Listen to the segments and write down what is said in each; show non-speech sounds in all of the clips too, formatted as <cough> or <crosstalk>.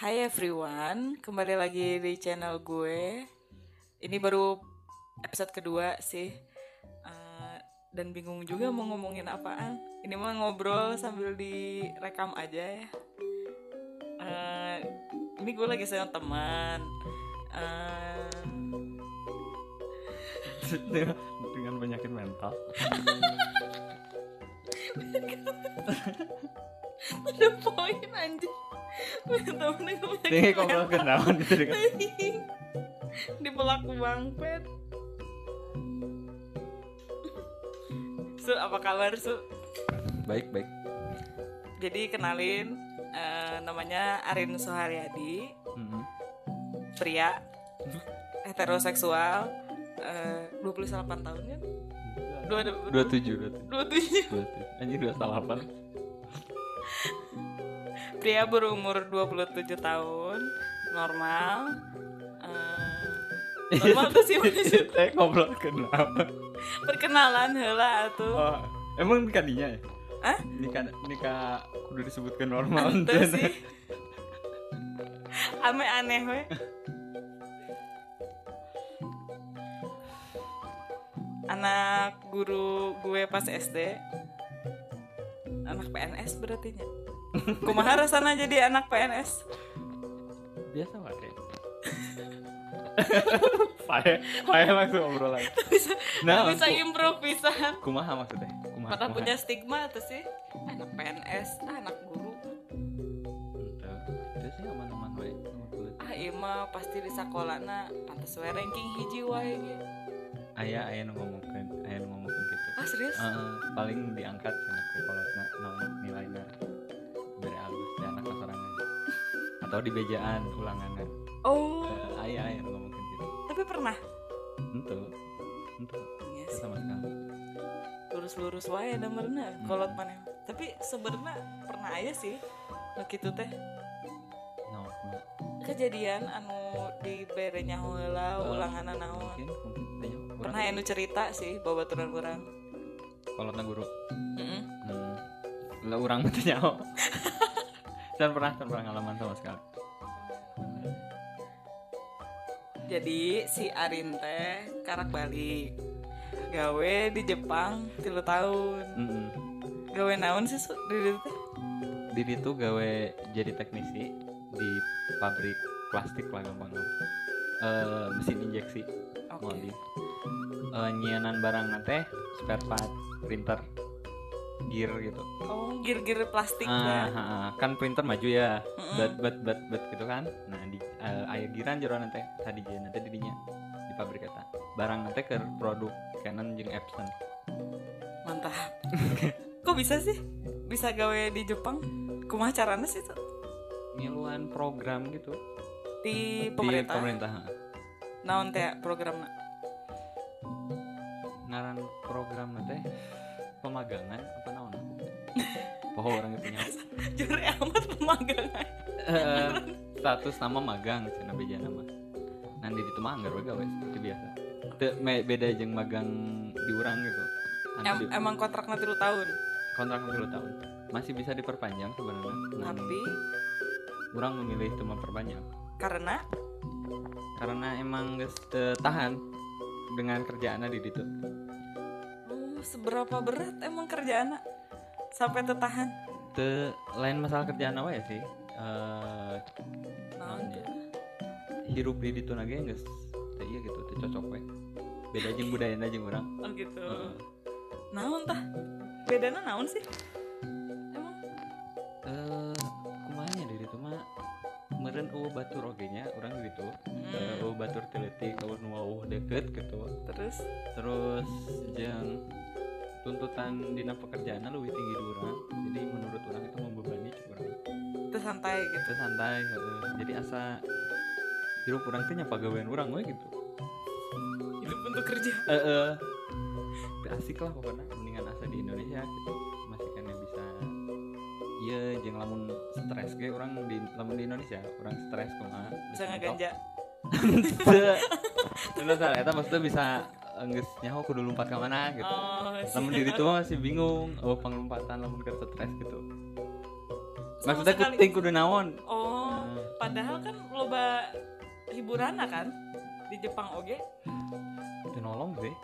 Hai everyone, kembali lagi di channel gue. Ini baru episode kedua sih, Eh, dan bingung juga mau ngomongin apaan. Ini mah ngobrol sambil direkam aja ya. Eh, ini gue lagi sama teman. Eh, dengan penyakit mental <laughs> ada poin anjir. Punya temen yang punya ini kok kenalan gitu kan? <laughs> Di pelaku bangpet Su, apa kabar Su? baik baik. Jadi kenalin eh, namanya Arin Suharyadi, Mhm. pria heteroseksual, eh, 28 tahun kan? Dua, dua, dua tujuh dua tujuh. Dua tujuh. dua tujuh. Anjir dua delapan Pria berumur 27 tahun, normal. eh, normal tuh sih maksudnya. <laughs> teh ngobrol kenapa Perkenalan heula atuh. oh, emang nikah dinya ya Hah? nikah nikah kudu disebutkan normal enten. <laughs> sih. Ame aneh we. Anak guru gue pas SD. Anak PNS berarti nya. <laughs> Kumaha rasana jadi anak PNS? biasa wae Pae, pae langsung obrolan. <laughs> bisa Nah, bisa improvisan. Kumaha maksudnya? Kumaha? Mata kumaha? punya stigma tuh sih. Anak PNS, ah, anak guru. Ente. Itu sih aman-aman wae. Ah, iya mah pasti di sekolahna pantas we ranking hiji wae ge. Aya aya nu ngomongkeun, aya nu ngomongkeun gitu. Ah, serius? Heeh, paling diangkat kan aku kalau na, naon atau di bejaan ulangannya. Oh, uh, ayah ayah ngomongin gitu. Tapi pernah. itu itu Iya sih. sama sekali. Lurus-lurus wae nomorna kolot maneh tapi sebenarnya pernah aja sih. Nu kitu teh. No, no. kejadian anu di berenya heula Oh, ulangan naon kurang pernah anu cerita sih babaturan urang kalau na guru. Heeh. hmm. lah orang tanya <laughs> dan pernah dan pernah ngalaman sama sekali. Jadi si Arin teh karak balik. Gawe di Jepang tilu tahun. Mm-mm. gawe naon sih Su, di ditu teh? Didi tuh gawe jadi teknisi di pabrik plastik lah gampang. Eh, mesin injeksi oke. molding Eh, nyianan barang teh spare part printer gear gitu. Oh gir-gir plastik ah, teh ah, ah. kan printer maju ya. Mm-mm. bat bat bat bat gitu kan. Nah di uh, aya giran jero nanti tadi jadi nanti didinya di pabrik eta. Barang nanti ke produk Canon jeung Epson. Mantap. <laughs> Kok bisa sih? Bisa gawe di Jepang? Kumaha carana sih tuh ngiluan program gitu. Di di pemerintah, pemerintah ha. naon teh programna? Ngaran program nanti pemagangan apa naon? <laughs> Poho orang itu nyawa <laughs> jure amat pemagangan. Eh, status nama magang cina beja nama. Nanti di mah anggar we gawe seperti biasa. Teu me- beda jeung magang di urang gitu. Anu em emang kontraknya tilu tahun? Kontrak 10 tahun. Masih bisa diperpanjang sebenarnya. Tapi? orang memilih itu memperpanjang karena? Karena emang geus teu tahan dengan kerjaannya di situ seberapa berat emang kerjaan sampai tertahan? Te lain masalah kerjaan apa ya sih eh naon tuh? Hirup di situ nage teu iya gitu teu cocok we. Beda jeung budayana jeung urang. Oh gitu. Heeh. naon tah? Bedana naon sih? Emang? Eh kumanya di situ mah meureun eueuh batur oge nya urang di situ Hmm. eueuh batur teleutik eueuh nu eueuh deket gitu. Terus? Terus yang tuntutan dina pekerjaan lebih tinggi di orang. Jadi menurut orang itu membebani orang. Terus santai gitu. Itu santai heeh. jadi asa hirup orang teh nyapa gawean orang we gitu. Hidup untuk kerja. Eh eh. Teu asik lah pokoknya mendingan asa di Indonesia gitu. Masih kan bisa iya jeung lamun stres ge orang di lamun di Indonesia orang stres kumaha bisa ngaganja. <laughs> Teu. Terus eta maksudnya bisa geus nyaho kudu lompat ke mana gitu. Oh lamun diri itu mah masih bingung oh pengelompatan lamun keur stres gitu. Maksudnya sekali. kuting kudu naon? Oh Nah, padahal kan loba hiburan kan di Jepang oge itu nolong sih.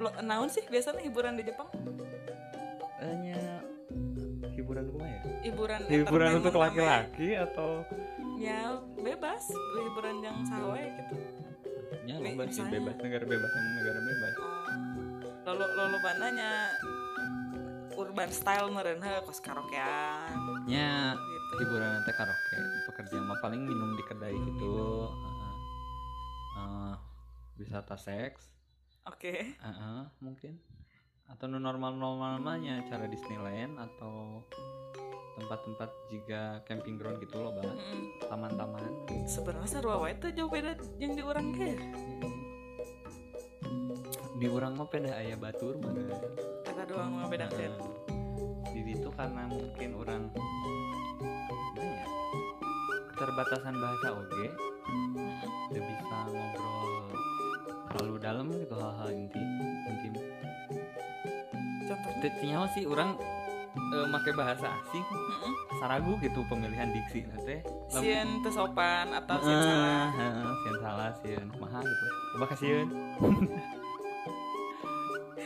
Lo naon sih biasanya hiburan di Jepang? Hanya hiburan gue ya? Hiburan hiburan untuk laki-laki atau ya bebas. Hiburan yang sawe gitu ya lomba sih bebas negara bebas yang negara bebas. Lalu lalu bananya urban style meren kos karaokean. Nya gitu. hiburan nanti karaoke pekerja mah paling minum di kedai gitu. Heeh. Eh, wisata seks. Oke. Heeh, mungkin. Atau normal normal namanya cara Disneyland atau tempat-tempat jika camping ground gitu loh bang. Mm-mm. taman-taman. Sebenarnya wae teh jauh beda jeung di urang ge di orang mah peda ayah batur mah guys. kata doang mah beda kan di situ karena mungkin orang ya, keterbatasan bahasa oge udah bisa ngobrol terlalu dalam gitu hal-hal inti intim. Contohnya? Sih orang eh, make bahasa asing. Mm-mm. saragu gitu pemilihan diksi nanti. Sieun teu sopan atau sieun salah? sieun salah sieun kumaha gitu. Coba kasieun <laughs>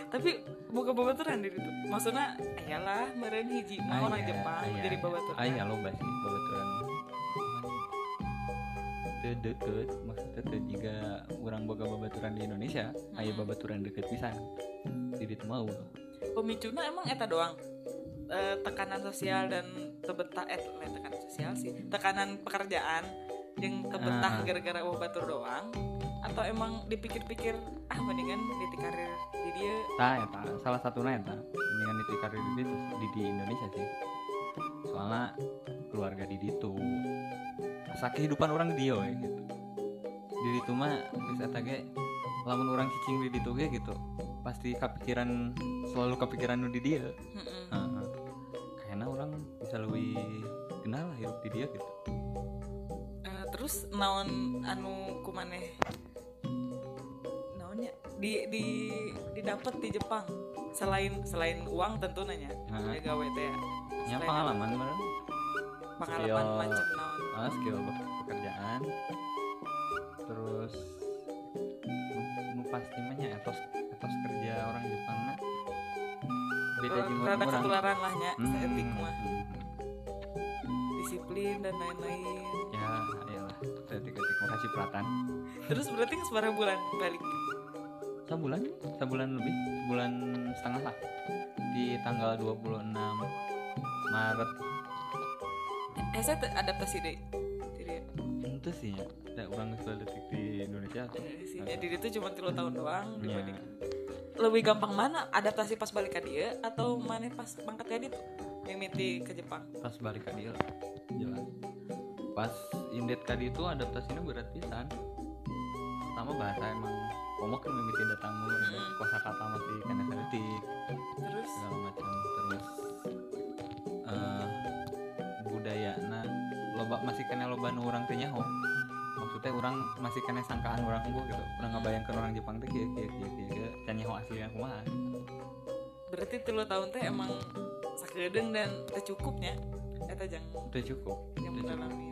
tapi buka babaturan di itu maksudnya ayalah meren hiji mah orang Jepang aya, jadi babaturan aya loba sih babaturan deket maksudnya teu juga orang boga babaturan di Indonesia Hmm. babaturan deket pisan. Di ditu mau. Pemicuna emang eta doang Eh, tekanan sosial dan terbentah eh tekanan sosial sih tekanan pekerjaan yang terbentah Ah. gara-gara oh batur doang atau emang dipikir-pikir ah mendingan di karir di dia tah eta salah satunya eta dengan itu karir di, ditu- di, di Indonesia sih soalnya keluarga di ditu asa kehidupan orang di dieu we, gitu di ditu mah geus eta ge lamun orang cicing di ditu ge gitu pasti kepikiran selalu kepikiran nu di dia Mm-mm. Heeh. Kayaknya di dia gitu? Eh, terus naon anu kumaneh? Naonnya di di didapat di Jepang. Selain selain uang tentu nanya ya gawe teh ya. ya pengalaman bener pengalaman skill. macam naon? Ah, skill pekerjaan. Terus nu, pasti mah etos etos kerja orang Jepang nah beda jeung rada orang. ketularan lah nya Hmm, etik mah. Disiplin dan lain-lain. Ya iyalah. Etik etik makasih perhatian terus berarti seberapa bulan balik? Sebulan sebulan lebih. Sebulan setengah lah. Di tanggal 26 Maret. Eh saya adaptasi deh. Jadi itu sih ya. Ada orang detik di Indonesia eh, sih. jadi itu cuma tiga tahun doang Ya. dibanding lebih gampang mana? Adaptasi pas balik ke dia atau mana pas bangkat ke dia tuh? Mimiti ke Jepang. Pas balik ke dia lah jelas. Pas indet kadi itu adaptasinya berat pisan pertama bahasa emang komok kan mimiti datang Mm-mm. kosa kata masih kena detik terus? Segala macam terus eh budaya nah loba masih kena loba nu orang teh nyaho. Maksudnya orang masih kena sangkaan orang unggul gitu. Orang ngabayangkan orang Jepang teh kieu kieu kieu kieu can nyaho asli kumaha? Berarti tiga tahun teh emang sakedeng dan tercukupnya eta jang. Udah cukup? Yang udah cukup. mendalami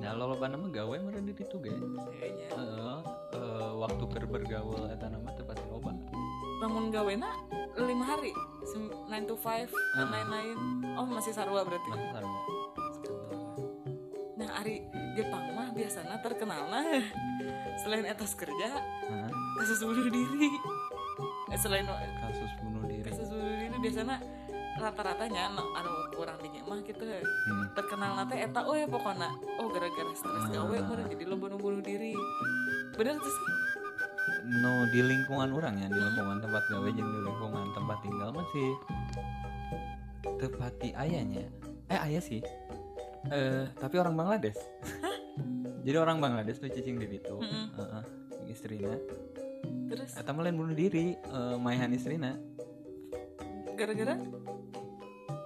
nah lo loba nama gawe meren di situ ge kayaknya. Heeh, eh, waktu keur bergaul eta nama pasti loba. Bangun gawena lima hari Sem- nine to five dan lain-lain oh masih sarua berarti? Masih sarua. Nah Ari Jepang mah biasanya terkenal nah <laughs> selain etos kerja kasus bunuh diri. Eh, selain kasus bunuh diri. Kasus bunuh diri biasanya rata-ratanya anu anu kurang dinya mah gitu hmm. terkenal nate eta oh ya pokoknya oh gara-gara stres Ah. gawe meureun jadi lo bunuh bunuh diri. Bener tuh sih? No di lingkungan orang ya di lingkungan tempat gawe jeung di lingkungan tempat tinggal masih tepati ayahnya. Eh ayah sih. Eh tapi orang Bangladesh. <laughs> Jadi orang Bangladesh tuh cicing di situ. Mm-mm. Heeh, jeung istrina terus? Eta mah lain bunuh diri eh, maehan istrina gara-gara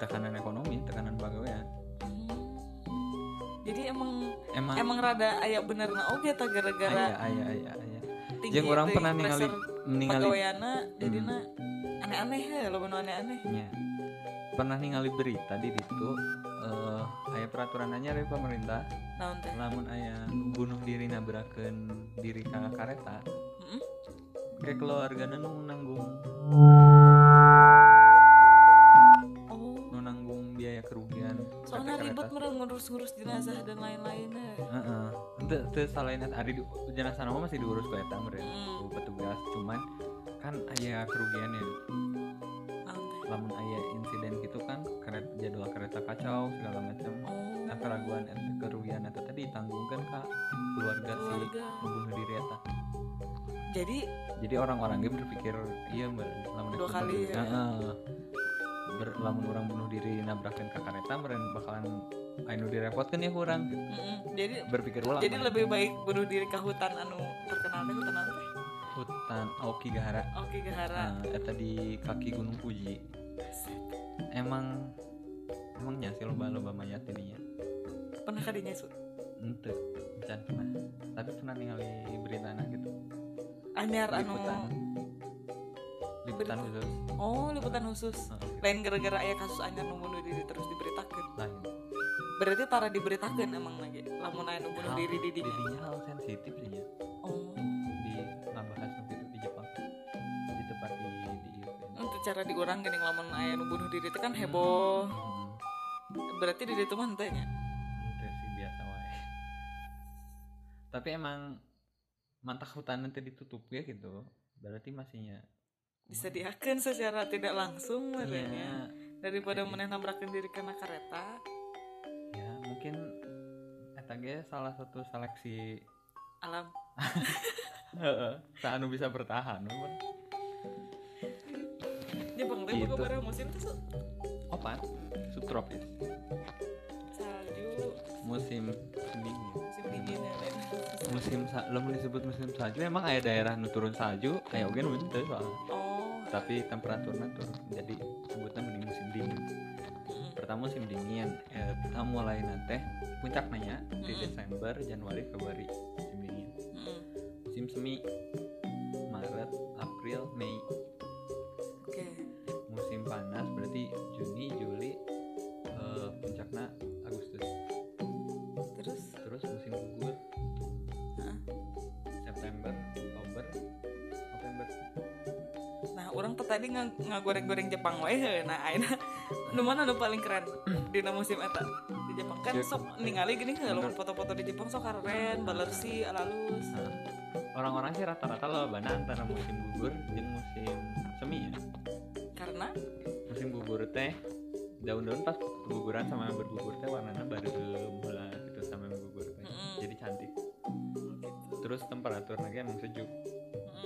tekanan ekonomi tekanan pegawaian. Hmm. jadi emang emang emang rada aya bener na oge ta gara-gara ayah ayah ayah ayah tinggi jeung orang pernah ningali ningali pegawaiana jadinya aneh-aneh ya lo bener aneh-aneh. Nya pernah ningali berita di situ eh aya peraturan dari pemerintah. Naon teh? Lamun aya nu bunuh diri nabrakeun diri ka kareta Mm-mm. kayak keluargana nu nanggung soalnya ribet mereka ngurus-ngurus jenazah dan lain-lainnya Heeh. Teu teu salain eta ari di- jenazah nama masih diurus ku eta meureun Mm. ku petugas. Cuman kan aya kerugiannya lamun aya insiden gitu kan kereta jadwal kereta kacau segala macam oh. Nah keraguan kerugian eta tadi ditanggungkan ka keluarga, si Keluarga. pembunuh diri eta jadi jadi orang-orang ge berpikir iya mbak Dua itu kali ya. Lamun orang bunuh diri nabrakeun ka kareta meren bakalan anu direpotkeun ya kurang? Mm-mm. jadi berpikir ulang jadi lebih baik bunuh diri ke hutan anu terkenal teh hutan apa? Hutan Aoki Gahara oke gahara nah, eta di kaki Gunung Fuji. Emang emangnya sih loba loba mayat ininya pernah kadinya su ente can pernah tapi pernah ningali berita anak gitu. Anyar anu liputan khusus. Oh liputan khusus. Heeh, lain gara-gara aya kasus anyar nu bunuh diri terus diberitakan. Lain berarti para diberitakan emang lagi. Lamun aya nu bunuh Hal- diri di dinya didinya hal sensitif ya. Oh. Di ngabahas nu gitu di Jepang. Di tempat di di ieu teh. untuk cara diurang gini lamun aya nu bunuh diri itu kan heboh. Hmm, berarti di ditu mah henteu nya ente sih biasa wae. Tapi emang mantak hutan nanti ditutup ya gitu. Berarti masihnya disediakan secara tidak langsung Iya, merenya daripada meneh nabrakeun diri kena kereta. Ya mungkin eta ge salah satu seleksi alam. <laughs> Anu bisa bertahan bener. Jepang teh Gitu. barang musim tuh Su. opat subtropis salju. Musim dingin musim dingin ya lain musim lamun disebut musim salju emang aya daerah nu turun salju aya oge nu henteu soalnya tapi temperaturnya turun jadi sebutnya mending musim dingin. Pertama musim dingin eh, kita mulai nanti puncak nanya di. Desember Januari Februari musim dingin. Musim semi tadi nggak ngagoreng-goreng Jepang wae nah ayeuna nu mana nu paling keren? Dina musim eta di Jepang. Kan sok ningali gini lamun Bener. foto-foto di Jepang sok keren balersi alalus. Nah, orang-orang sih rata-rata lo bana antara musim gugur dan musim semi ya. Karena? Musim gugur teh daun-daun pas guguran sama bergugur teh warnanya baru mulai gitu sama gugur teh. Mm-mm. jadi cantik. Gitu. terus temperatur lagi emang sejuk.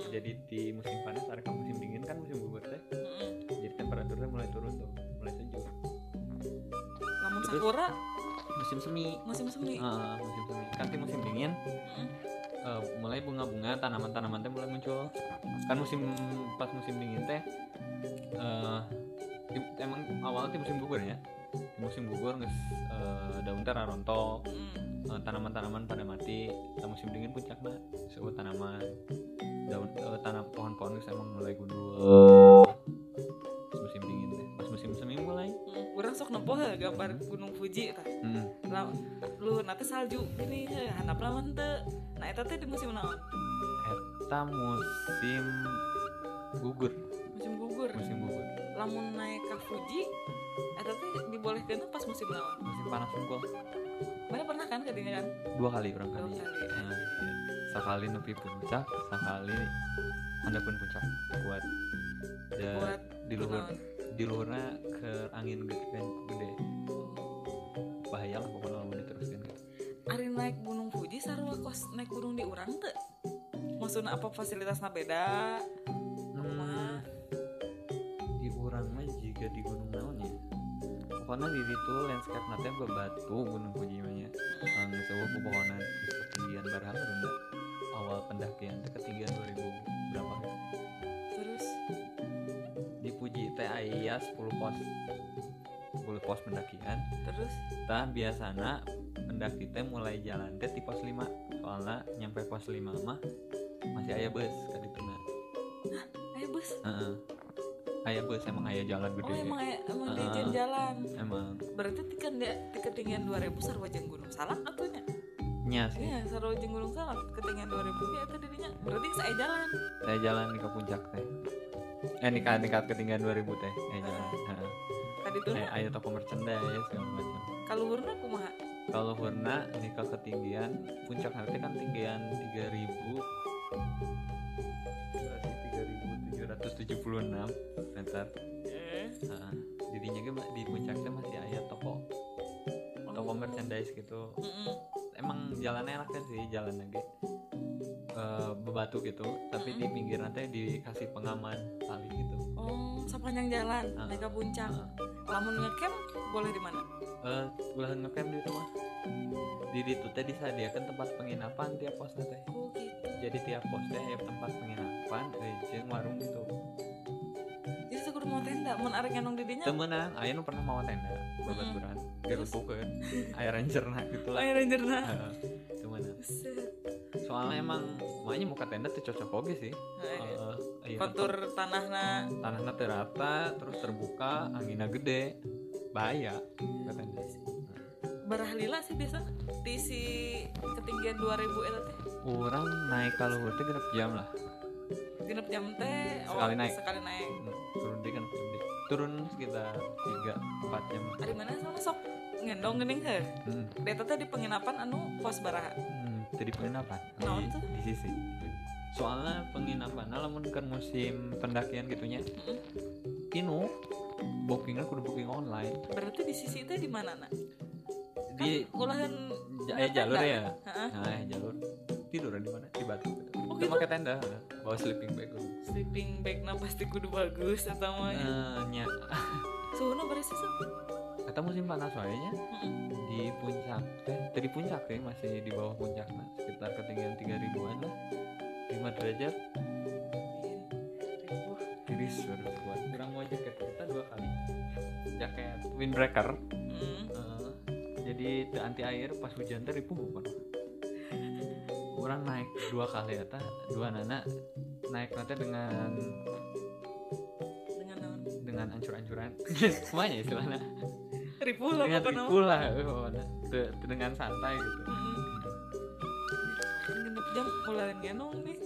Jadi di musim panas ada ke musim dingin kan musim gugur teh? Mm-mm. jadi temperaturnya mulai turun tuh mulai sejuk. Lamun Terus? sakura? musim semi. Musim semi. Ah, musim semi. Kan di musim dingin Mm-mm. eh, mulai bunga-bunga tanaman-tanaman teh mulai muncul. Kan musim pas musim dingin teh eh di- emang awalnya di musim gugur ya musim gugur nges eh, daun teh rontok Mm-mm. eh, tanaman-tanaman pada mati nah, musim dingin puncaknya sebuah tanaman daun eh, tanam pohon-pohon geus emang mulai gundul musim dingin teh pas musim semi mulai Mm, Urang sok nempoh heuh gambar Gunung Fuji tah. hmm. Lah lu nanti salju gini heuh handap lawan teu. Nah eta teh di musim naon? eta musim gugur Musim gugur. musim gugur Lamun naik ka Fuji eta teh dibolehkeun pas musim naon? musim panas unggul Mana pernah kan kadinya kan? dua kali orang Dua kali kali. Nah, iya. sekali nepi puncak sekali handapun puncak buat da, Buat di luhur naon? di luhurnya ke angin gede, gede. bahaya lah pokoknya mau diteruskan gitu. Ari naik Gunung Fuji sarua kos naik gunung di urang teu? Maksudna apa fasilitasnya beda? Kumaha? di urang mah juga di gunung ya pokoknya di situ landscape nanti bebatu gunung Fuji mah nya sebuah pepohonan ketinggian berapa rendah awal pendakian teh ketinggian 2000 berapa ya? Terus? Di Puji teh aya 10 pos. 10 pos pendakian. Terus? Tah biasana pendaki teh mulai jalan teh di pos 5 soalnya nyampe pos 5 mah masih aya bus ka dituna ayo bus. heeh ayah bus emang ayah jalan gede oh emang emang Ah. dijen jalan emang. Berarti tikan dia di ketinggian 2000 sarwa jeung gunung salak atunya nya sih. Iya sarwa jeung gunung salak ketinggian 2000 ya itu dirinya berarti saya jalan. Saya jalan ke puncak teh. Eh tingkat tingkat ketinggian 2000 teh. Eh jalan. Heeh. tadi tuh? Eh ayah toko merchandise segala macam. Kaluhurna kumaha? Kalau Hurna nikah ketinggian puncak nanti kan tinggian 3000 3776 eh. Heeh. jadinya ge di puncaknya masih ayah toko. Toko merchandise gitu. Mm-mm. emang jalannya enak kan sih jalan lagi Eh, bebatu gitu tapi di pinggir nanti dikasih pengaman tali gitu. Oh sepanjang jalan naik ke puncak. Lamun ngecamp boleh di mana? Eh ulah ngecamp di rumah. Di itu teh disediakan tempat penginapan tiap pos teh. Oh gitu. Jadi tiap pos teh aya tempat penginapan eh, jeung warung gitu kudu mau tenda mun arek nyanong di dinya. Temenan aya nu pernah mau tenda. Babaturan diruntukeun aya rangerna gitu. Lah air rangerna Heeh, temenan Buset. soalnya emang makanya muka tenda tuh cocok oke sih. Iya, kontur tanahna. Tanahnya teh rata terus terbuka anginnya gede. Bahaya ke tenda. Barah lila sih biasa. Di si ketinggian 2000 eta teh orang naik kalau teh genep jam lah genep jam teh oh, Sekali naik. sekali naik. Turun deh kan jam deh. turun sekitar 3 4 jam. Lah Ari mana sama sok ngendong geuning heuh hmm. di eta teh di penginapan anu pos baraha. Hmm, jadi penginapan. Naon di, di sisi. Soalnya penginapan lamun kan musim pendakian gitunya Mm-mm. inu bookingnya kudu booking online. Berarti di sisi teh di mana nak? Di ulahan ja- eh, jalur ya? Nah eh, jalur tidur di mana? Di batu. Gitu. Oh, Kita gitu? pakai tenda bawa sleeping bag dulu. sleeping bag na pasti kudu bagus atau mah Eh, nya. <laughs> Suhunya berapa sih kata musim panas wae nya di puncak teh tadi puncak teh masih di bawah puncak nah sekitar ketinggian 3000-an lah. 5 derajat. Tiris baru kuat. Kurang mau jaket kita dua kali. Jaket windbreaker. Hmm. Eh, jadi anti air pas hujan teh ripuh bukan orang naik dua kali eta dua nana naik nanti dengan dengan naon dengan ancur-ancuran. <laughs> Semuanya istilahnya ribu lah dengan ripuh lah. Teu- teu dengan santai gitu. Mm-mm. genep jam mulai ngenong nih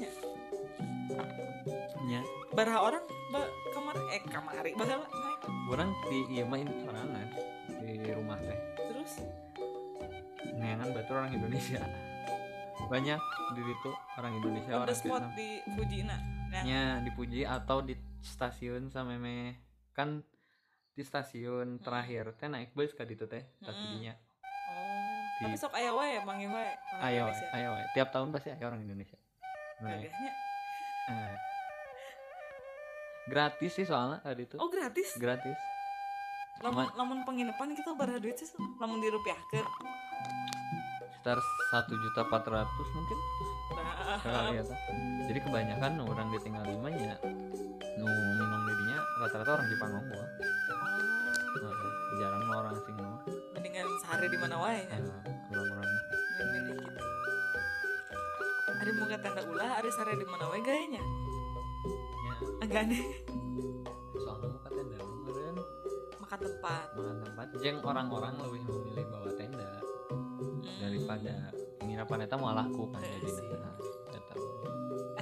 nya baraha orang ba kamar eh kamari bahasa naik. Orang di iya main sorangan di rumah teh. Terus? Neangan batu orang Indonesia banyak di situ orang Indonesia orang spot Vietnam. di Fujina nah nya dipuji atau di stasiun sama me kan di stasiun terakhir teh naik bus ka ditu teh stasiunnya oh Di- tapi sok aya wae manggil wae ayo wae. tiap tahun pasti ada orang Indonesia. Nah, eh. gratis sih soalnya tadi itu. Oh gratis? Gratis. Lamun lamun penginapan kita baraha duit sih lamun dirupiahkeun. Sekitar satu juta empat ratus mungkin? Nah. kali ya tah. jadi kebanyakan orang ditinggal limanya nu minum dirinya rata-rata orang Jepang gua. Nah, jarang orang asing mah mendingan sehari di mana wae. Kurang-kurang mah. milih gitu ada muka tanda ulah ada sehari di mana wae gayanya? Ya. Agak aneh soalnya muka tenda kemarin. Makan tempat. Makan tempat. Jeng orang-orang lebih memilih bawa tenda Hmm. daripada penginapan eta mau laku kan Iya jadi nah, eta.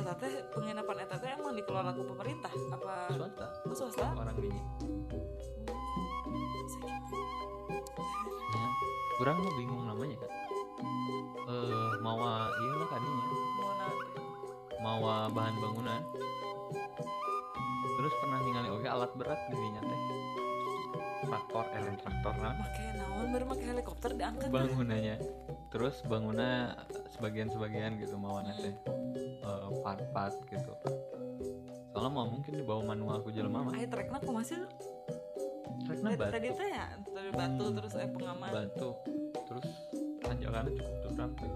Eta teh penginapan eta teh emang dikelola ku pemerintah apa? Swasta. Oh, swasta? Orang ya kurang mah bingung namanya kan. Eh mawa iya lah kadinya Mau mawa bahan bangunan. Terus pernah ningali oke alat berat dirinya teh traktor eh traktor nah make naon? Baru make helikopter diangkat. Bangunannya. Terus bangunnya sebagian-sebagian gitu mawana teh Eh, part-part gitu. Soalnya mau mungkin dibawa manual ku jelema mah. Ayo trekna aku masih trekna batu. tadi teh ya tadi batu terus eh pengaman. Batu. Terus tanjakannya cukup curam tuh.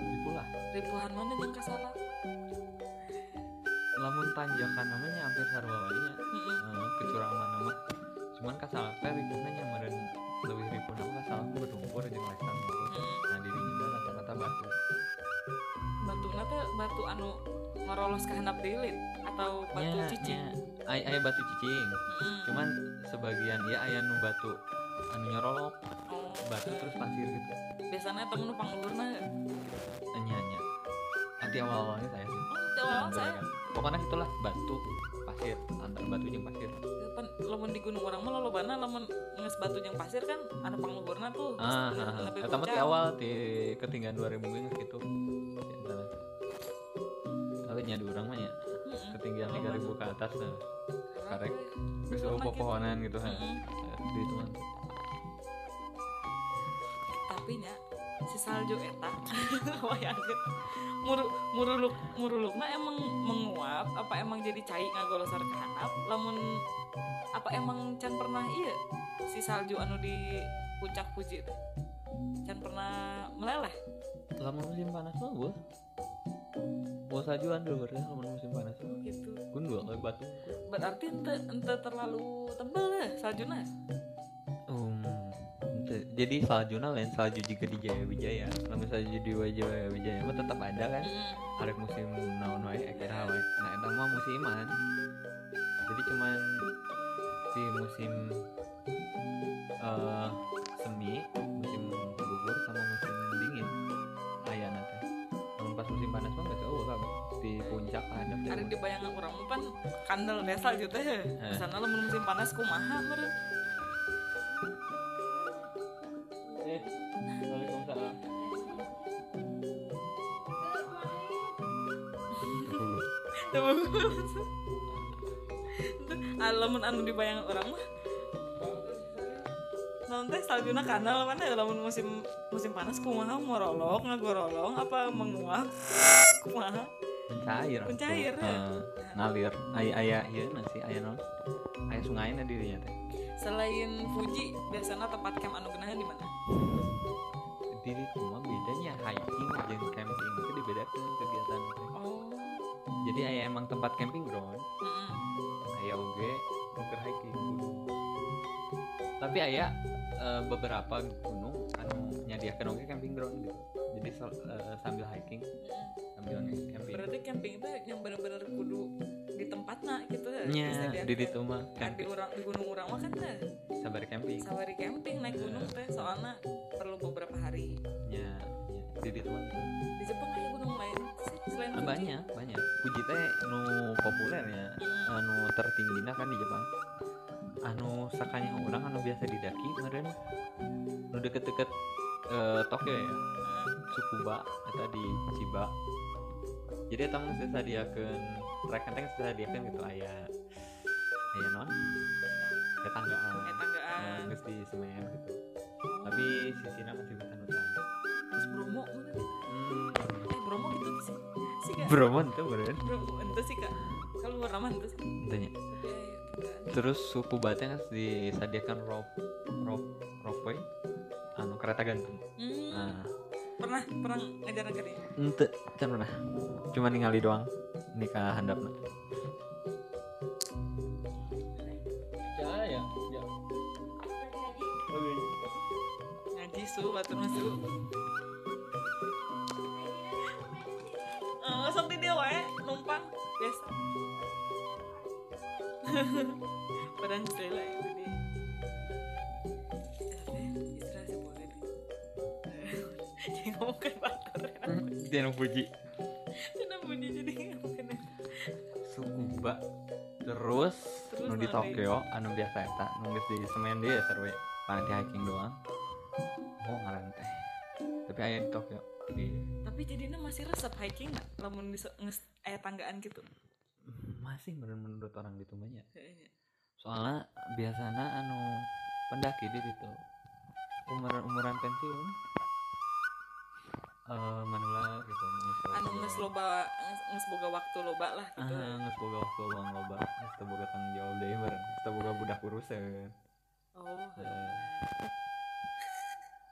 Itulah ribuan mana yang kasalah lamun tanjakan namanya hampir sarwa wae nya. Eh, nama cuman kasalah teh ribuhna nya meureun leuwih ribuhna mah kasalah berlumpur jeung lestan lumpur nah dirinya mah rata-rata batu. Batu teh batu anu ngorolos ke handap dilit? Atau batu Nya, cicing? nya. Ay, aya batu cicing. Mm-mm. cuman sebagian ya aya nu batu anu nyorolok oh, batu terus pasir gitu. Biasanya temen nu pangluhurna nya nya nanti awal awalnya saya sih. Oh di awal saya. pokoknya itulah batu pasir antara batu jeung pasir pan lamun di gunung orang mah lolobana lamun nges batu jeung pasir kan anu pangluhurna tuh ah ah, ah. Eta mah ti puncak. awal ti ketinggian 2000 geus gitu tapi nya di urang mah nya Mm-mm. ketinggian Lolobana. 3000 ke atas nah karek geus gitu. pepohonan gitu Mm-mm. di itu mah tapi nya si salju eta. <laughs> Wayangkeun muru muruluk murulukna emang menguap apa emang jadi cai ngagolosar ke handap lamun apa emang can pernah iya si salju anu di puncak puji teh. Can pernah meleleh. Lamun musim panas mah gua. Mau sajuan dulu berarti lamun musim panas mah. Gitu. Gundul kayak batu. Berarti ente ente terlalu tebel ya saljuna jadi saljuna lain salju juga di Jaya Wijaya. Lamun salju di Jaya Wijaya mah tetap ada kan? Ada musim naon wae ekera wae. Nah eta mah musiman. Jadi cuman di musim eh semi musim gugur sama musim dingin aya nanti namun pas musim panas mah gak jauh kan di puncak ada Ari di bayangan orang pan kandel deh salju teh. Heh. sana lamun musim panas kumaha meureun Teu bagus. Ah, lamun anu di bayangan orang mah. Naon teh saljuna kanal mana ya lamun musim musim panas kumaha? Morolok ngagorolong apa menguap kumaha? Mencair Mencair, atuh. ya? Ngalir. Aya aya ieu nasi aya naon? Aya sungainya dirinya teh. Selain Fuji biasanya tempat camp anu geunahan di mana? Diri cuma bedanya? Hiking jadi aya emang tempat camping ground heeh aya oge keur hiking gunung. Tapi aya eh, beberapa gunung anu nyadiakeun oge camping ground gitu. Jadi sel- eh, sambil hiking sambil camping berarti camping itu yang bener-bener kudu di tempatna gitu ya? Nya disediakan. di ditu mah Kan di urang di gunung urang mah kan teh sabar camping. Safari camping naik gunung teh soalnya perlu beberapa hari. Nya nya di ditu mah di Jepang ada banyak banyak. Fuji teh nu populer ya anu tertinggina kan di Jepang. Anu sakanya orang anu biasa didaki kemarin. Nu deket-deket eh, Tokyo ya. Tsukuba eta di Chiba. Jadi eta mah disadiakeun rek enteng disadiakeun gitu aya aya non? Aya tanggaan tanggaan Nah, geus di semen gitu. Tapi sisina masih bisa nutan terus mana? Itu bener Bromo ente sih kak. Kalau luar nama ente sih. Entenya. tapi ya, ya, tanggaan. terus suku batnya disadiakan rope rope ropeway? Anu kereta gantung. Hmm, nah. Pernah pernah ngajar negeri ente can pernah. Cuma ningali doang nikah handapna. Ya. Ya ya ngaji su batur masu <laughs> sekali lah itu dia. Istirahat sih boleh di jadi ngomongin batur dia nu puji Cina bunyi jadi ngomongin sukuba terus Terus nu di Tokyo anu biasa eta nu geus di semen dia seru we panti hiking doang. Oh ngaran teh tapi aya di Tokyo. Di tapi jadinya masih resep hiking bisa nges eh tanggaan gitu masih menurut menurut orang gitu banyak kayaknya. Soalnya biasanya anu pendaki di situ. Umuran umuran pensiun. Eh manula gitu anu nges loba nges, boga waktu loba lah gitu. Ah nges boga waktu luang loba. Nges boga tanggung jawab deui bareng nges boga budak urusan oh Eh. <laughs>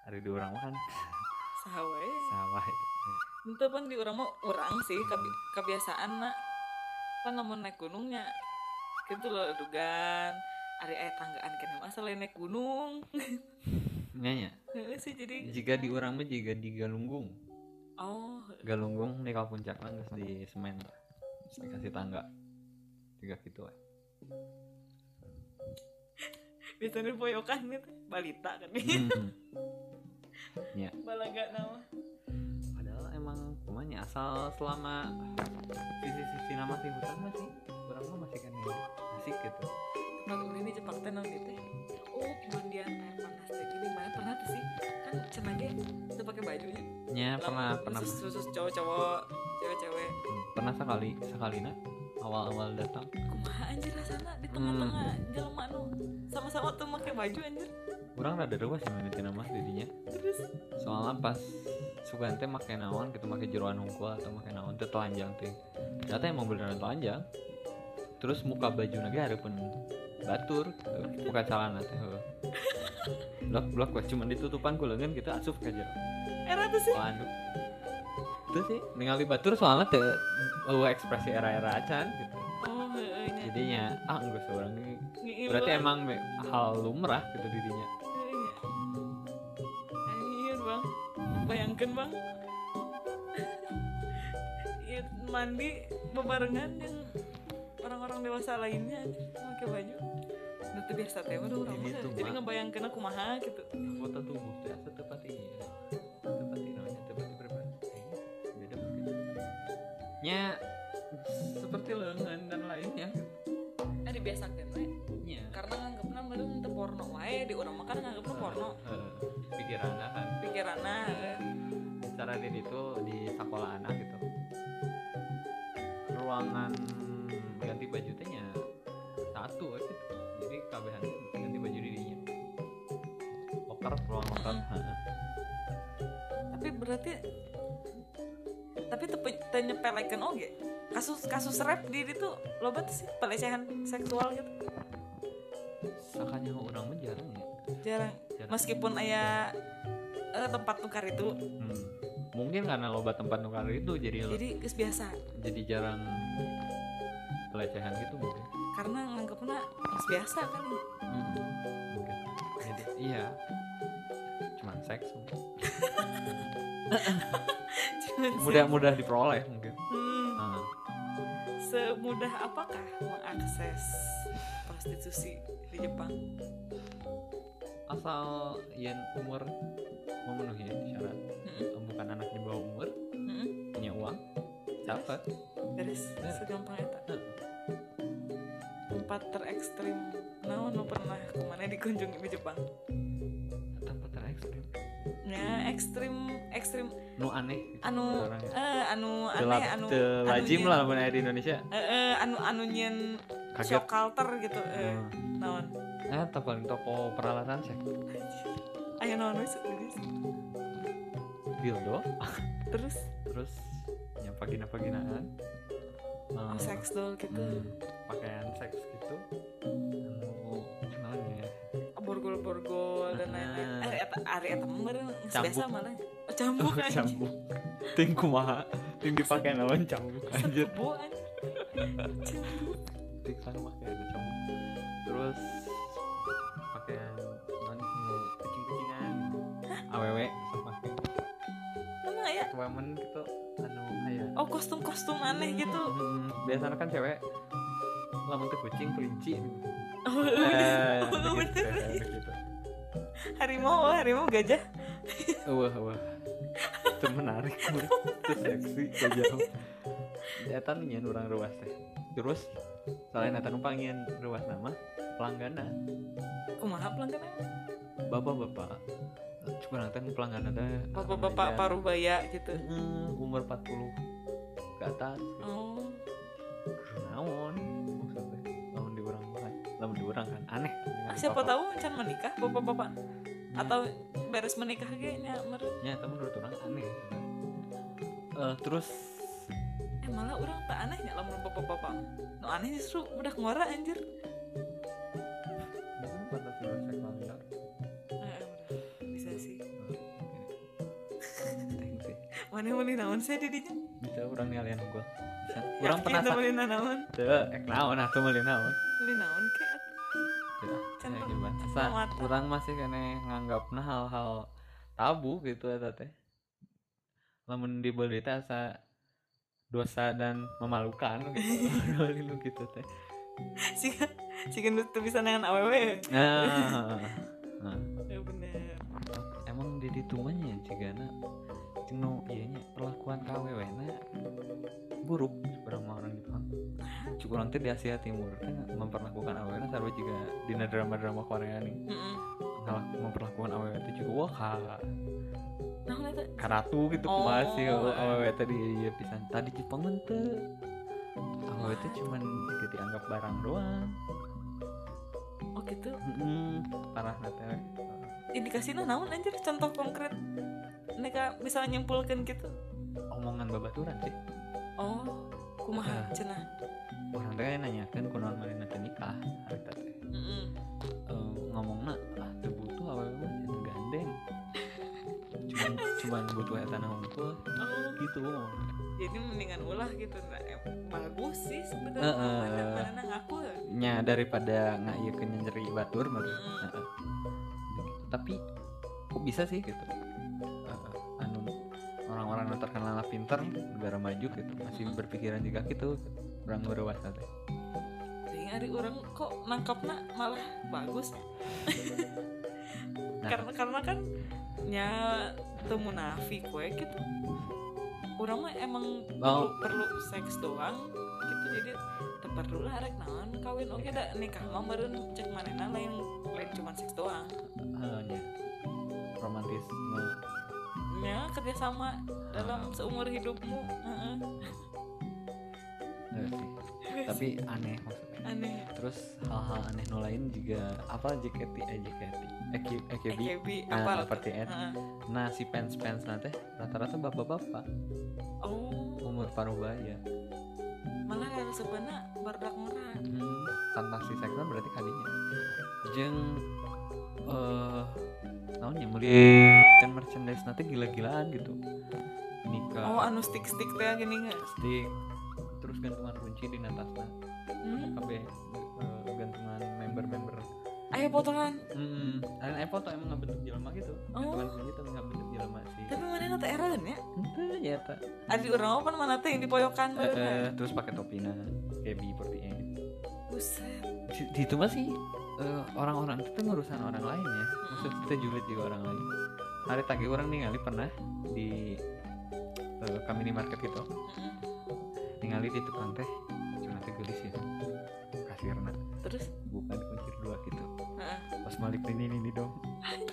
hari di urang mah kan. Sahawe sawah itu pan di urang mah urang sih kebiasaan nak pan lamun naik gunungnya. Gitu loh dugan ada eh tanggaan kan selain naik gunung. Nya <laughs> Heeh sih jadi jika di urang mah jika di Galunggung. Oh. Galunggung di kal puncak kan di semen. Terus dikasih tangga. Tiga gitu we. <laughs> biasanya poyokan gitu balita kan Hmm. <laughs> balaga nama kumanya asal selama sisi-sisi nama sih hutan masih orang mah masih kan ya, asik gitu. Kalau ini Jepang teh naon gitu oh kemudian air panas teh gini mana pernah tuh sih? Kan cenage udah pakai bajunya. Nya pernah pernah. khusus, khusus cowok-cowok cewek-cewek. Pernah sekali sekali nah awal-awal datang. Kumaha anjir rasana di tengah-tengah jelema nu sama-sama tuh pakai baju anjir. Orang rada ruas sih mimiti nama didinya terus? Soalnya pas sugan teh make naon gitu make jeroan hungkul atau make naon teh telanjang teh. Ternyata emang beneran telanjang. Terus muka baju lagi ada pun batur gitu. bukan celana teh <laughs> blok blok wes cuman ditutupan ku leungeun gitu asup ka jero. Era tuh sih. Oh anu. Itu sih ningali batur soalnya teh eueuh ekspresi era-era acan gitu. Oh jadinya ah enggak seorang ini berarti emang hal lumrah gitu dirinya bayangkan bang, Iya, mandi bebarengan yang orang-orang dewasa lainnya pakai baju. Itu biasa teh udah orang Ini tuh, Jadi ngebayangkan aku maha gitu. foto tubuh teh asa teu pati teu pati namanya teu pati berbeda beda mungkin. Nya seperti lengan dan lainnya. Eh dibiasakan we. nya. Karena teu porno wae di urang mah kan nganggapnya porno. Eh, pikiran kan Pikiranna eh, cara diri itu di sekolah anak gitu ruangan ganti baju teh nya satu gitu jadi kabehan ganti baju dirinya loker ruang loker heeh. tapi berarti tapi teu pe- teu nyepelekeun oge. Kasus kasus rap di itu loba tuh sih pelecehan seksual gitu. Sakanya orang mah jarang ya Jarang Jarang. meskipun aya eh, tempat tukar itu Hmm. Mungkin karena loba tempat nukar itu jadi jadi biasa jadi jarang pelecehan gitu mungkin. karena nganggapnya biasa kan Hmm. Mungkin. Jadi iya. Cuman seks mungkin. Mudah-mudah diperoleh mungkin. hmm, Nah, semudah apakah mengakses prostitusi di Jepang. Asal yang umur memenuhi syarat Mm-mm. bukan anak di bawah umur Mm-mm. punya uang dapat. Beres Ya. segampang eta. Tempat terekstrim. Naon lu pernah ke mana dikunjungi di Jepang? Tempat terekstrim? Ya ekstrim ekstrim. Nu aneh. Gitu anu eh anu aneh anu teu anu lazim nyen- lah di Indonesia. Eh, eh, anu anu nyen kaget. Shock culture gitu eh, naon? Eh paling toko peralatan seks ayo naon wis dildo. Terus? Terus yang vagina vaginaan oh, sex doll gitu. Hmm, pakaian seks gitu. Anu namanya borgol-borgol dan lain-lain. Ah. eh eta ari eta biasa malah oh, cambuk <laughs> anjing. Cambuk ting kumaha? Ting dipakai lawan cambuk anjir. cambuk ting sana pakai cambuk terus pakaian non nu kucing-kucingan. Awewe sok pakai emang ya? Women gitu. Anu aya oh kostum-kostum aneh gitu. Hmm, biasanya kan cewek lamun teh kucing kelinci. Oh, <laughs> eh Oh, bener. gitu. harimau oh, harimau gajah. <laughs> Wah wah. Itu menarik <laughs> itu seksi aja Eta nyian orang ruas teh terus selain eta numpang nyian ruas nama pelangganan. Kumaha pelanggan bapak-bapak. Cuma nanti pelangganan teh. Bapak-bapak parubaya gitu. Heeh, umur 40 ke atas. Oh. Naon? Maksudnya lamun di orang kan lamun di orang kan aneh. Ah, siapa tahu can menikah bapak-bapak. Atau beres menikah ge nya meureun. ya tapi menurut orang aneh. Eh, terus eh malah orang tak anehnya lamun bapak-bapak? No aneh justru udah ngora anjir. Mungkin liar eh, udah. bisa sih. Sih. mana mana naon saya didinya? Bisa orang nih alien gua. Bisa. Orang penasaran. Beli naon? Tuh, ek naon meuli naon? Beli naon ke? Tuh, Can ya per- gimana orang masih kene nganggapna hal-hal tabu gitu eta teh lamun dibeli teh asa dosa dan memalukan gitu. Lalu <laughs> <laughs> gitu teh. Sih sih kan tuh bisa dengan aww nah, nah, ya bener. Emang di ditumanya jika na cino iya perlakuan KWW na buruk. Seberapa orang Jepang. Cukup tuh di Asia Timur kan memperlakukan AWW na sarwa juga di drama-drama Korea nih. Mm-mm. ngalah memperlakuan AWW itu nah itu karatu gitu Oh, masih eh. AWW tadi iya pisan. Tadi Jepang mah teu AWW itu cuman gitu dianggap barang doang. Oh gitu? Mm-mm, parah nate indikasinya naon anjir contoh konkret. Mereka bisa nyimpulkan gitu? Omongan babaturan sih. Oh kumaha Eh. cenah? Orang teh nanya kan kunaon mana teh nikah hari teh. Eh, ngomongna cuman cuman butuh eta ngumpul oh gitu ngomongna. jadi mendingan ulah gitu nah, bagus sih sebenarnya Heeh. mana mana ngaku ya. nya daripada ngayekeun nyeri batur mah. Heeh. Gitu. tapi kok bisa sih gitu Eh, anu orang-orang yang terkenal pinter negara maju gitu masih berpikiran juga gitu orang berwasa teh ari orang kok nangkapna malah bagus <laughs> Nah. karena karena kan nya temu munafik we gitu orang mah emang perlu, Oh. perlu seks doang gitu jadi perlu lah rek naon kawin oke dah nikah mah meureun cek manehna lain lain cuma seks doang Eh, nya. romantisme nya kerjasama dalam seumur hidupmu. Eh, sih. tapi aneh maksudnya aneh. Terus hal-hal aneh no lain juga apa JKT eh JKT EKB EKB EKB Nah, apa seperti itu. nah si fans fans nanti rata-rata bapak-bapak. Oh. Umur paruh baya. Malah kalau sebenarnya barudak murah hmm, fantasi seksual berarti kalinya jeng eh naonnya mulia. Dan merchandise nanti gila-gilaan gitu. Nikah. Oh anu stick stick teh gini nggak? Stick terus gantungan kunci di atasnya hmm? Eh, gantungan member-member ayo potongan Hmm, dan iPhone tuh emang nggak bentuk jelema gitu. Oh. Gantungan kunci tapi nggak bentuk jelema sih. tapi mana nanti eren ya Itu ya tak. ada orang apa mana teh yang dipoyokan Eh, badannya? eh, terus pakai topina kayak seperti ini. buset Di, itu masih eh, orang-orang itu ngurusan orang lain ya. Maksud kita julid juga orang lain. Hari tadi orang nih kali pernah di eh, kami di market gitu. Mm-mm. Ningali di tukang teh. Cuma teh gelis ya. Kasirna terus bukan kunci dua gitu. Heeh. Pas malik ini ini dong.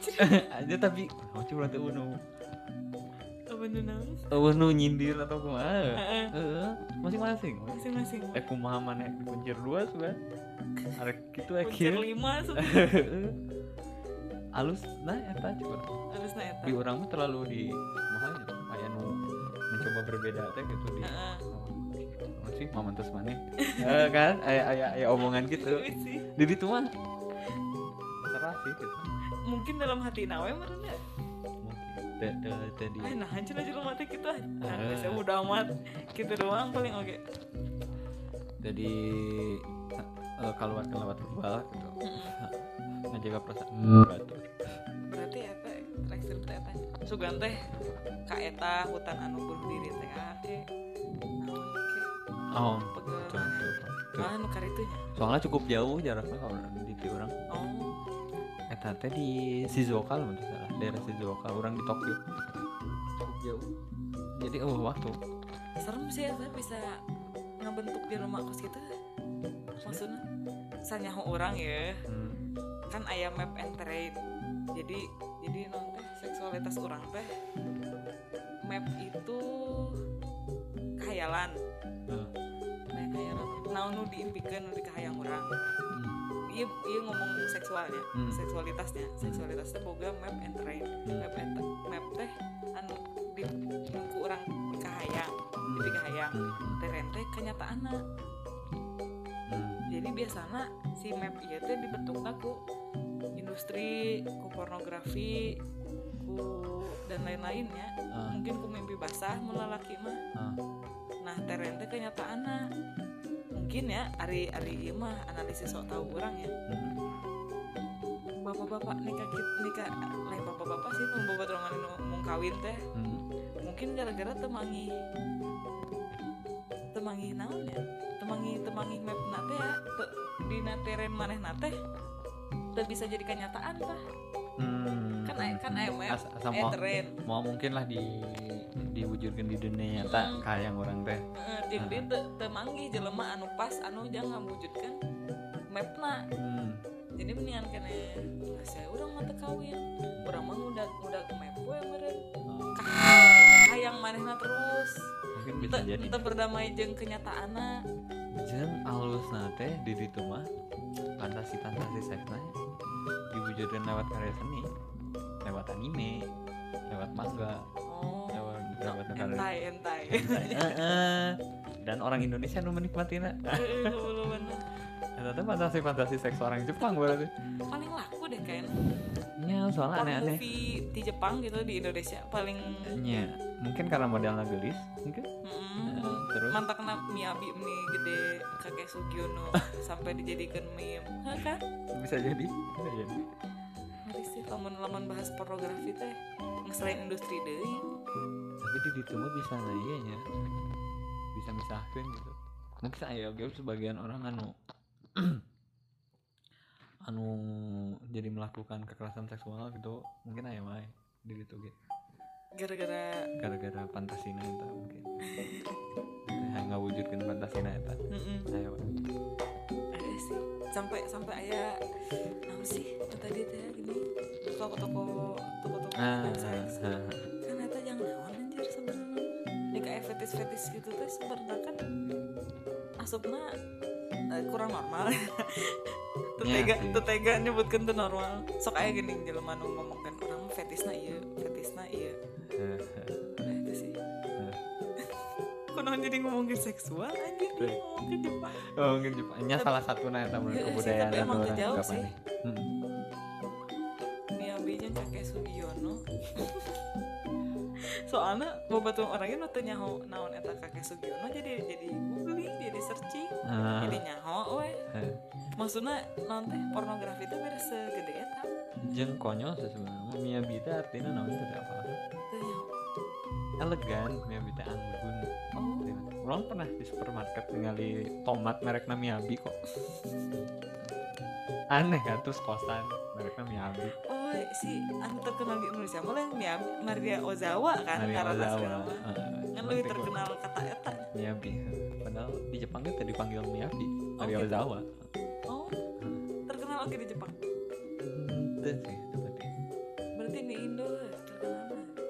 <laughs> Aja tapi oh, cuma tuh uno. apa nu naon Oh, nu nyindir atau kumaha? Heeh. Masing-masing. masing-masing Eh kumaha mana dikuncir dua sebenarnya. Arek gitu kuncir akhir. lima sudah <laughs> Alus nah eta coba. harus na eta Di orang mah terlalu di kumaha ya, aya nu mencoba berbeda teh gitu di. Heeh. Sih mamantos <laughs> maneh. Eh kan aya aya aya omongan gitu. Wih sih. Di ditu mah terserah sih gitu. mungkin dalam hati nawe mana Mungkin teh teh teh di Ay, nah hancur aja rumah teh kita nah, Eh. saya udah amat kita doang paling oke jadi eh, keluar lewat global gitu. Ngejaga perasaan batur. berarti eta terakhir teh eta sugan teh ka eta hutan anu bunuh diri teh ke Oh, betul, betul, betul. mana nu kari teh Soalnya cukup jauh jaraknya kalau di orang. oh Eta teh di Shizuoka lah menurut salah. Daerah Shizuoka, orang di Tokyo. Cukup jauh. Jadi oh waktu. serem sih eta bisa ngebentuk di rumah kos gitu maksudnya sanyaho orang ya Hmm. kan ayam map and trade jadi jadi nanti seksualitas orang teh map itu khayalan Hmm. Nah nu diimpikan nu dikahayang orang Hmm. iya iya ngomong seksualnya Hmm. seksualitasnya seksualitasnya boga map and trade Hmm. map and map teh anu di ku orang dikahayang Hmm. dikahayang Hmm. teren teh kenyataanna Hmm. jadi biasanya si map iya teh dibentuk aku industri ku pornografi ku dan lain-lainnya Ah. mungkin ku mimpi basah melalaki mah Ah. nah teren teh kenyataanna mungkin ya ari ari ieu mah analisis sok tahu orang ya Hmm. bapak-bapak nikah nikah lain bapak-bapak sih orang anu mau kawin teh Hmm. mungkin gara-gara temangi temangi naon ya temangi temangi map nate ya te, di nateren maneh nate teu bisa jadi kenyataan lah Hmm. kan kan aya map As- aya mau, mungkin lah di diwujudkan di dunia nyata Hmm. kayak yang orang teh. Heeh, jeung dia teu teu manggih jelema anu pas anu jangan mewujudkan mapna. Hmm. jadi mendingan kene saya urang mah teu kawin. Urang mah ngudag ngudag map we meureun. Hayang manehna terus. Mungkin bisa Teu- jadi. teu berdamai jeung kenyataanna jeng alus nate di ditu mah fantasi fantasi seksnya diwujudkan lewat karya seni lewat anime lewat manga oh. lewat lewat karya entai entai <laughs> Heeh. dan orang Indonesia nu bener. Eta teh fantasi fantasi seks orang Jepang berarti. Paling laku deh kan nya soalnya aneh-aneh. movie di Jepang gitu di Indonesia paling nya mungkin karena modelnya gelis mungkin. Mm, Eh, terus? Mantak Miyabi mie gede kakek Sugiono sampai dijadikan meme. Hah, kan bisa jadi bisa jadi. Ngeri sih lamun lamun bahas pornografi teh. Selain industri deh tapi di ditu mah bisa nah iya nya bisa misahkan gitu. Mungkin saya oke sebagian orang anu <clears throat> anu jadi melakukan kekerasan seksual gitu. Mungkin aya wae di ditu gitu gara-gara gara-gara fantasina eta mungkin. Hanya ngawujudkeun fantasina eta mm aya wae ada sih. Sampai sampai ayah apa sih? Tadi teh gini toko-toko toko-toko ah, seks ah, ah. kan eta yang naon anjir sebenarnya? Ya kayak fetis fetis gitu teh sebenarnya kan asupna eh, kurang normal. <laughs> Ya tetega tetega nyebutkan tuh normal. Sok aya gini jelema nu ngomongkan orang fetisna iya fetisna iya <laughs> nah itu sih Kunaon jadi ngomongin seksual anjir Tuh. ngomongin Jepang mungkin Jepangnya salah satu nah eta menurut kebudayaan tapi emang orang teu jauh anggapannya. sih. Hmm. Miyabi jeung kakek Sugiono <laughs> soalnya boba tuh orangnya teu nyaho naon eta kakek Sugiono jadi jadi googling jadi searching Ah, jadi nyaho we eh. maksudnya naon teh pornografi itu beres segede eta jeung konyol sih sebenarnya. Miyabi teh artinya naon teh teh apa? Nyaho elegan Miyabi teh anggun. Oh. Orang pernah di supermarket ningali tomat mereknya Miyabi kok. Aneh kan terus kosan mereknya Miyabi oh si anu terkenal di Indonesia. Malah yang Miyabi Maria Ozawa kan Maria Ozawa. kan lebih terkenal. kata eta. Miyabi padahal di Jepang itu dipanggil Miyabi Maria gitu. Ozawa. Oh terkenal oke di Jepang. Hmm, itu sih itu berarti. Berarti di Indo terkenal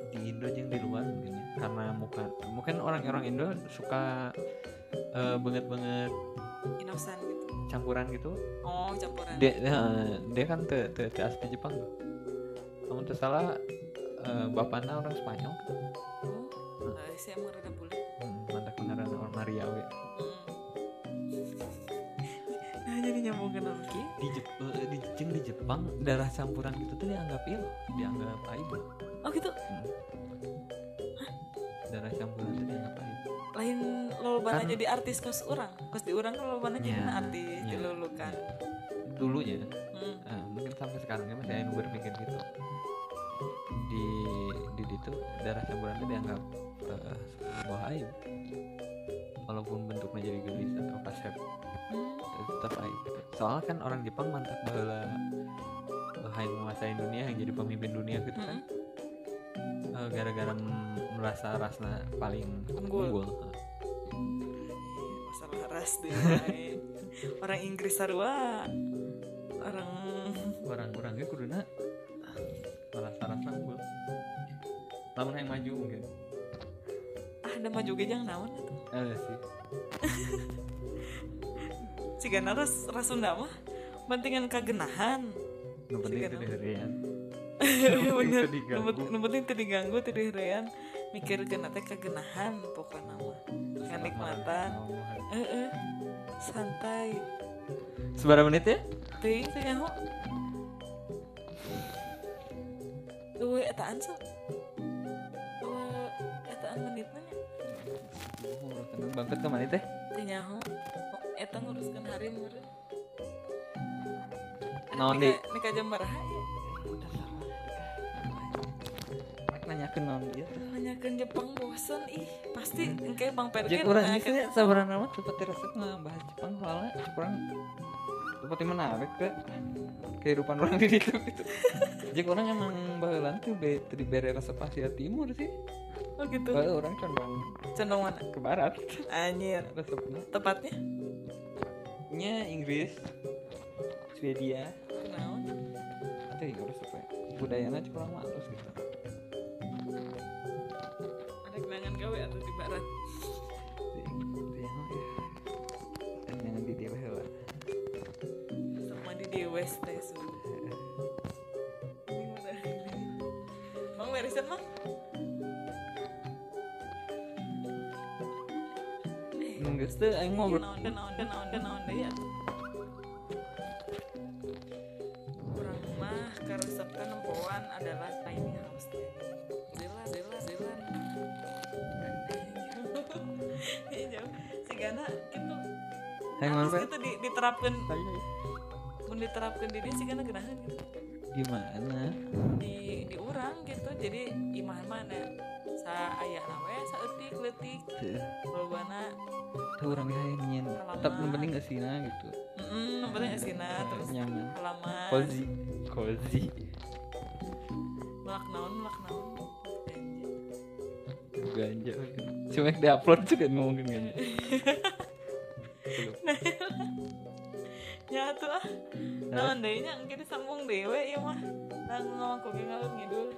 di Indo yang di luar mungkin ya. Karena muka mungkin orang-orang Indo suka eh, banget-banget inosan gitu. campuran gitu. Oh campuran. Dia eh, dia kan te, te, te asli Jepang tuh. Kamu tuh salah eh, bapaknya orang Spanyol. Oh eh, sih emang rada bule. Hmm, mantap beneran orang Maria we. Nah jadi nyambungin lagi di Jep, eh, di, jeung di Jepang darah campuran gitu tuh dianggap il dianggap aib oh gitu? Hmm. darah campuran tuh dianggap aib. Lain lolobana Kan- jadi artis kos orang. Kos di orang lolobana jadi Ya, artis ya. dilulukan. Dulunya hmm. eh, mungkin sampai sekarang ya masih ada yang berpikir gitu. Di di itu darah campuran itu dianggap eh, sebuah aib walaupun bentuknya jadi gelis atau kasep Hmm. tetap aib. Soalnya kan orang Jepang mantap bahwa hayang menguasai dunia yang jadi pemimpin dunia gitu kan. Hmm. Eh, gara-gara merasa rasnya paling Unggul. unggul, masalah ras deh <laughs> orang Inggris sarua. Orang orang-orangnya kuduna merasa rasa unggul. Namun yang maju mungkin ada maju ge jang naon? Ada sih. <laughs> Cigana ras ras Sunda mah pentingan kagenahan. Nu penting <laughs> bener Teu diganggu. Nu penting- penting teu diganggu teu diherean mikir geuna teh kagenahan pokokna mah. Kenikmatan. heeh santai. Seberapa menit ya? Teuing teh nyaho Tuh, etaan so. Tuh, etaan menitnya nya. oh, tenang banget ke mana teh nyaho. Oh, eta nguruskeun hari meureun. Naon, Di? Nika jam baraha ya? udah salah rek nanya ke non dia nanyakan Jepang bosen ih pasti kayak bang Perkin Jadi orang itu sabaran nama seperti resep ngebahas Jepang soalnya kurang seperti menarik ke kehidupan orang di situ gitu. Jadi orang emang bahelan tuh be di bere resep Asia Timur sih. oh gitu Bae orang condong condong mana ke barat anjir resepnya. tepatnya Nya Inggris, Swedia, kenal atau ya resepnya. Budayanya kurang halus gitu. ada kenangan gawe atau di barat Ini udah. Bang barisan bang Enggak aing ngobrol. naon dan naon dan naon dan naon deh ya kurang mah nempoan adalah tiny house zila zila zila itu ngobrol. gitu di, diterapkan mun diterapkan di dia si Gana genahan gitu? Gimana? di di orang gitu jadi imah mana sa ayah nawe saeutik leutik. Tuh. lobana tuh orang yang Halaman. tapi yang penting kesina gitu. Mm nomornya asina terus nyaman. halaman cozy cozy. Melak naon melak naon ganja. Cuma di upload juga ngomongin ganja. <laughs> Ya tuh ah naon deui nya engke disambung dewe ya mah. Nah ngomong kugi ngalur ngidul.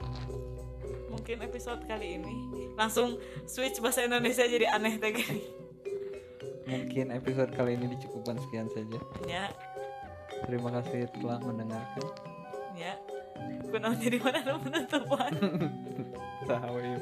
Mungkin episode kali ini langsung switch bahasa Indonesia jadi aneh teh gini mungkin episode kali ini dicukupkan sekian saja. Ya. Terima kasih telah mendengarkan. Ya. Kunaon jadi mana penutupan <laughs> sahabat